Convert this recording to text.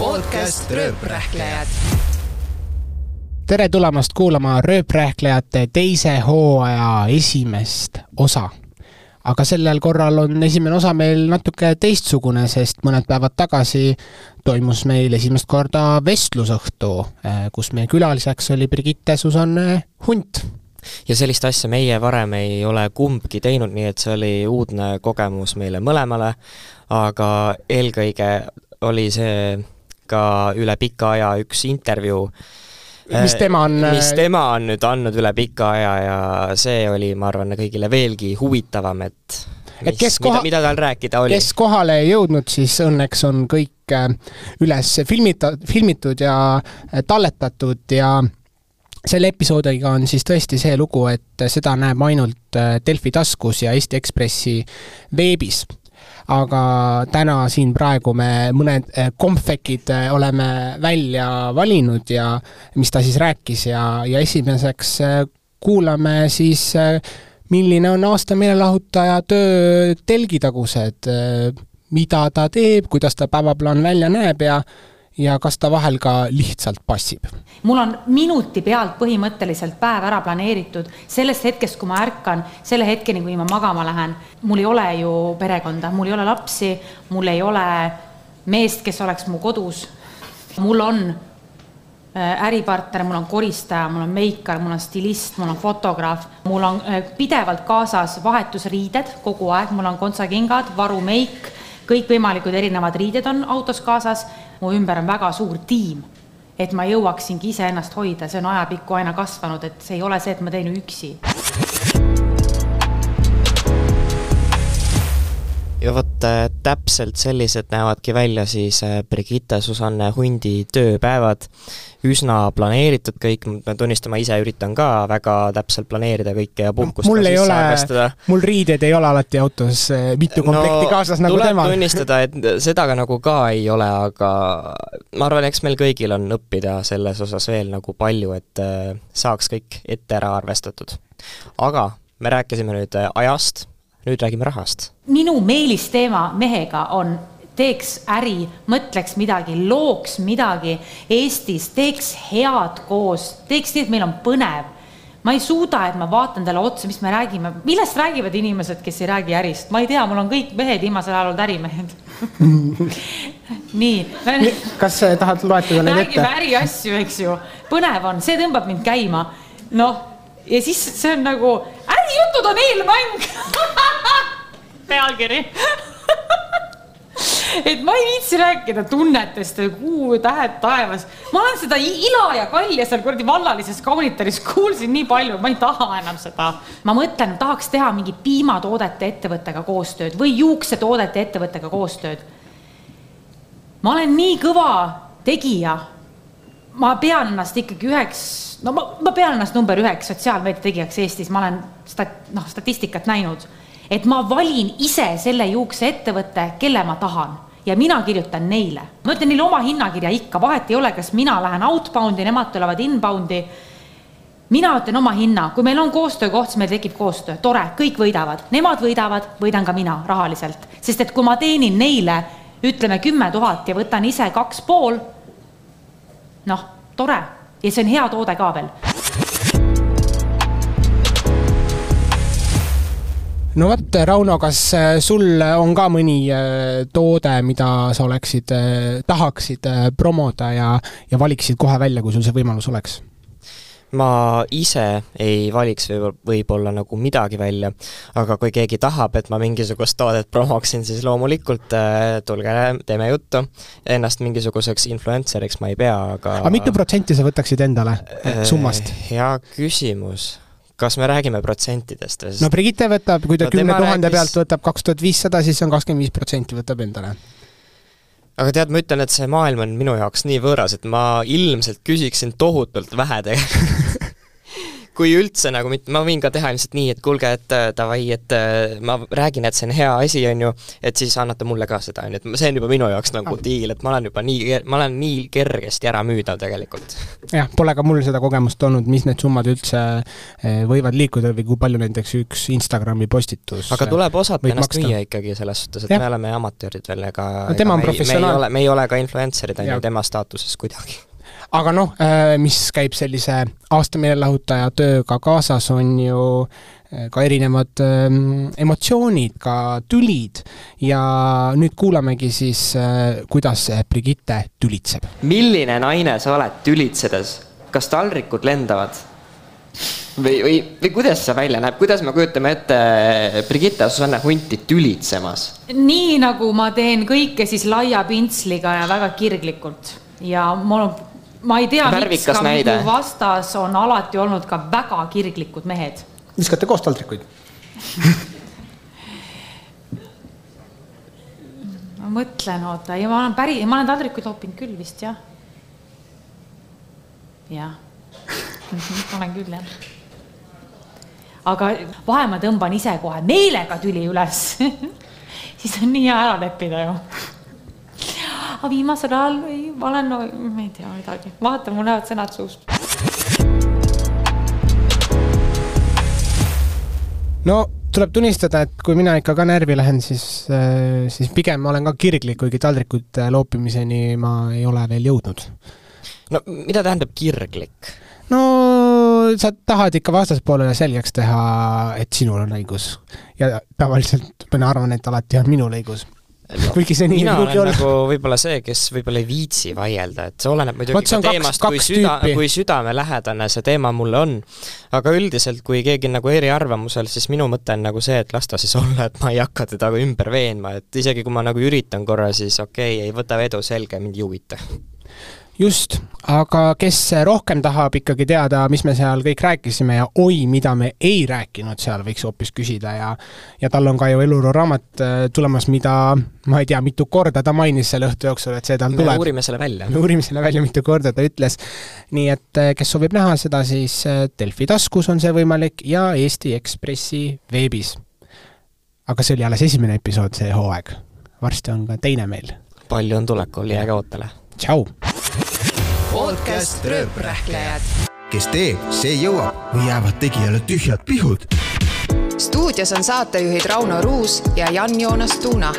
podcast Rööprähklejad. tere tulemast kuulama Rööprähklejate teise hooaja esimest osa. aga sellel korral on esimene osa meil natuke teistsugune, sest mõned päevad tagasi toimus meil esimest korda vestlusõhtu, kus meie külaliseks oli Brigitte Susanne Hunt ja sellist asja meie varem ei ole kumbki teinud, nii et see oli uudne kogemus meile mõlemale, aga eelkõige oli see ka üle pika aja üks intervjuu, mis tema on mis tema on nüüd andnud üle pika aja ja see oli, ma arvan, kõigile veelgi huvitavam, et mis, et kes koha, mida, mida tal rääkida oli. kes kohale ei jõudnud, siis õnneks on kõik äh, üles filmita-, filmitud ja äh, talletatud ja selle episoodiga on siis tõesti see lugu, et seda näeb ainult äh, Delfi taskus ja Eesti Ekspressi veebis. Aga täna siin praegu me mõned kompvekid oleme välja valinud ja mis ta siis rääkis ja, ja esimeseks kuulame siis milline on aasta meelelahutaja töö telgitagused, mida ta teeb, kuidas ta päevaplaan välja näeb ja ja kas ta vahel ka lihtsalt passib? mul on minuti pealt põhimõtteliselt päev ära planeeritud, sellest hetkest, kui ma ärkan, selle hetkeni, kui ma magama lähen. mul ei ole ju perekonda, mul ei ole lapsi, mul ei ole meest, kes oleks mu kodus. mul on äh, äripartner, mul on koristaja, mul on meikar, mul on stilist, mul on fotograaf, mul on äh, pidevalt kaasas vahetusriided kogu aeg, mul on kontsakingad, varumeik, kõikvõimalikud erinevad riided on autos kaasas mu ümber on väga suur tiim, et ma jõuaksingi iseennast hoida, see on ajapikku aina kasvanud, et see ei ole see, et ma teen üksi. Ja vot äh, täpselt sellised näevadki välja siis äh, Brigitte Susanne Hundi tööpäevad. üsna planeeritud kõik, ma pean tunnistama, ise üritan ka väga täpselt planeerida kõike ja puhkust mul ei ole, mul riided ei ole alati autos äh, mitu komplekti no, kaasas nagu tuleb temal. tunnistada, et seda ka nagu ka ei ole, aga ma arvan, eks meil kõigil on õppida selles osas veel nagu palju, et saaks kõik ette ära arvestatud. aga me rääkisime nüüd ajast, nüüd räägime rahast. minu meelisteema mehega on teeks äri, mõtleks midagi, looks midagi Eestis, teeks head koos, teeks nii, et meil on põnev. ma ei suuda, et ma vaatan talle otsa, mis me räägime, millest räägivad inimesed, kes ei räägi ärist, ma ei tea, mul on kõik mehed viimasel ajal olnud ärimehed nii. kas tahad loetleda neid ette? räägime äriasju, eks ju, põnev on, see tõmbab mind käima. noh ja siis see on nagu ärijutud on eelmäng pealkiri et ma ei viitsi rääkida tunnetest, kuu, tähed taevas. ma olen seda ila ja kalja seal kuradi vallalises kaunitaris kuulsin nii palju, ma ei taha enam seda. ma mõtlen, tahaks teha mingi piimatoodete ettevõttega koostööd või juuksetoodete ettevõttega koostööd. ma olen nii kõva tegija. ma pean ennast ikkagi üheks no ma, ma pean ennast number üheks sotsiaalmeedia tegijaks Eestis, ma olen stat-, noh, statistikat näinud, et ma valin ise selle juukseettevõtte, kelle ma tahan. Ja mina kirjutan neile. ma ütlen neile oma hinnakirja ikka, vahet ei ole, kas mina lähen outbound'i, nemad tulevad inbound'i. mina ütlen oma hinna, kui meil on koostöökoht, siis meil tekib koostöö, tore, kõik võidavad, nemad võidavad, võidan ka mina rahaliselt, sest et kui ma teenin neile ütleme kümme tuhat ja võtan ise kaks pool, noh, tore. Ja see on hea toode ka veel. No vot, Rauno, kas äh, sul on ka mõni äh, toode, mida sa oleksid, äh, tahaksid promoda ja, ja valiksid kohe välja, kui sul see võimalus oleks? ma ise ei valiks võib-olla, nagu midagi välja, aga kui keegi tahab, et ma mingisugust toodet promoksin, siis loomulikult äh, tulge, teeme juttu. Ennast mingisuguseks influenceriks ma ei pea, aga aga mitu protsenti sa võtaksid endale äh, summast? hea küsimus kas me räägime protsentidest või? no Brigitte võtab, kui ta kümne no, tuhande rääkis... pealt võtab kaks tuhat viissada, siis on kakskümmend viis protsenti võtab endale aga tead, ma ütlen, et see maailm on minu jaoks nii võõras, et ma ilmselt küsiksin tohutult vähe tegelikult kui üldse nagu mitte, ma võin ka teha ilmselt nii, et kuulge, et äh, davai, et äh, ma räägin, et see on hea asi, on ju, et siis annate mulle ka seda, on ju, et see on juba minu jaoks nagu diil, et ma olen juba nii, ma olen nii kergesti äramüüdav tegelikult. jah, pole ka mul seda kogemust olnud, mis need summad üldse äh, võivad liikuda või kui palju näiteks üks Instagrami postitus aga tuleb osata ennast müüa ikkagi selles suhtes, et ja. me oleme amatöörid veel, ega no tema on professionaal. me ei ole ka influencer'id, on ju, tema staatuses kuidagi aga noh, äh, mis käib sellise aastameelelahutaja tööga kaasas, on ju äh, ka erinevad ähm, emotsioonid, ka tülid ja nüüd kuulamegi siis, äh, kuidas Brigitte tülitseb. milline naine sa oled tülitsedes? kas taldrikud lendavad? või, või, või kuidas see välja näeb, kuidas me kujutame ette Brigitte Susanne Hunti tülitsemas? nii nagu ma teen kõike siis laia pintsliga ja väga kirglikult ja mul on ma ei tea, miks ka näide. minu vastas on alati olnud ka väga kirglikud mehed. viskate koos taldrikuid ma mõtlen, oota, ei, ma olen päri, ma olen taldrikuid loopinud küll vist jah. jah, olen küll jah. aga vahel ma tõmban ise kohe meelega tüli üles siis on nii hea ära leppida ju aga viimasel ajal ei, ma olen no,, ma ei tea midagi, vaata, mul lähevad sõnad suust. no tuleb tunnistada, et kui mina ikka ka närvi lähen, siis, äh, siis pigem ma olen ka kirglik, kuigi taldrikute loopimiseni ma ei ole veel jõudnud. no mida tähendab kirglik? no sa tahad ikka vastaspoolele selgeks teha, et sinul on õigus. ja tavaliselt mina arvan, et alati on minul õigus no, kuigi see nii ei pruugi olla. nagu võib-olla see, kes võib-olla ei viitsi vaielda, et see oleneb muidugi ka teemast, kui süda, kui südamelähedane see teema mulle on. aga üldiselt, kui keegi on nagu eriarvamusel, siis minu mõte on nagu see, et las ta siis olla, et ma ei hakka teda ümber veenma, et isegi kui ma nagu üritan korra, siis okei okay,, ei võta vedu, selge, mind ei huvita just, aga kes rohkem tahab ikkagi teada, mis me seal kõik rääkisime ja oi, mida me ei rääkinud seal, võiks hoopis küsida ja ja tal on ka ju eluloo raamat äh, tulemas, mida ma ei tea, mitu korda ta mainis selle õhtu jooksul, et see tal tuleb. me uurime selle välja. me uurime selle välja, mitu korda ta ütles. nii et äh, kes soovib näha seda, siis äh, Delfi taskus on see võimalik ja Eesti Ekspressi veebis. aga see oli alles esimene episood see hooaeg. varsti on ka teine meil. palju on tulekul, jääge ootele! tšau! Podcast Rööprähklejad. kes teeb, see jõuab või jäävad tegijale tühjad pihud. stuudios on saatejuhid Rauno Ruus ja Jan-Joonas Tuuna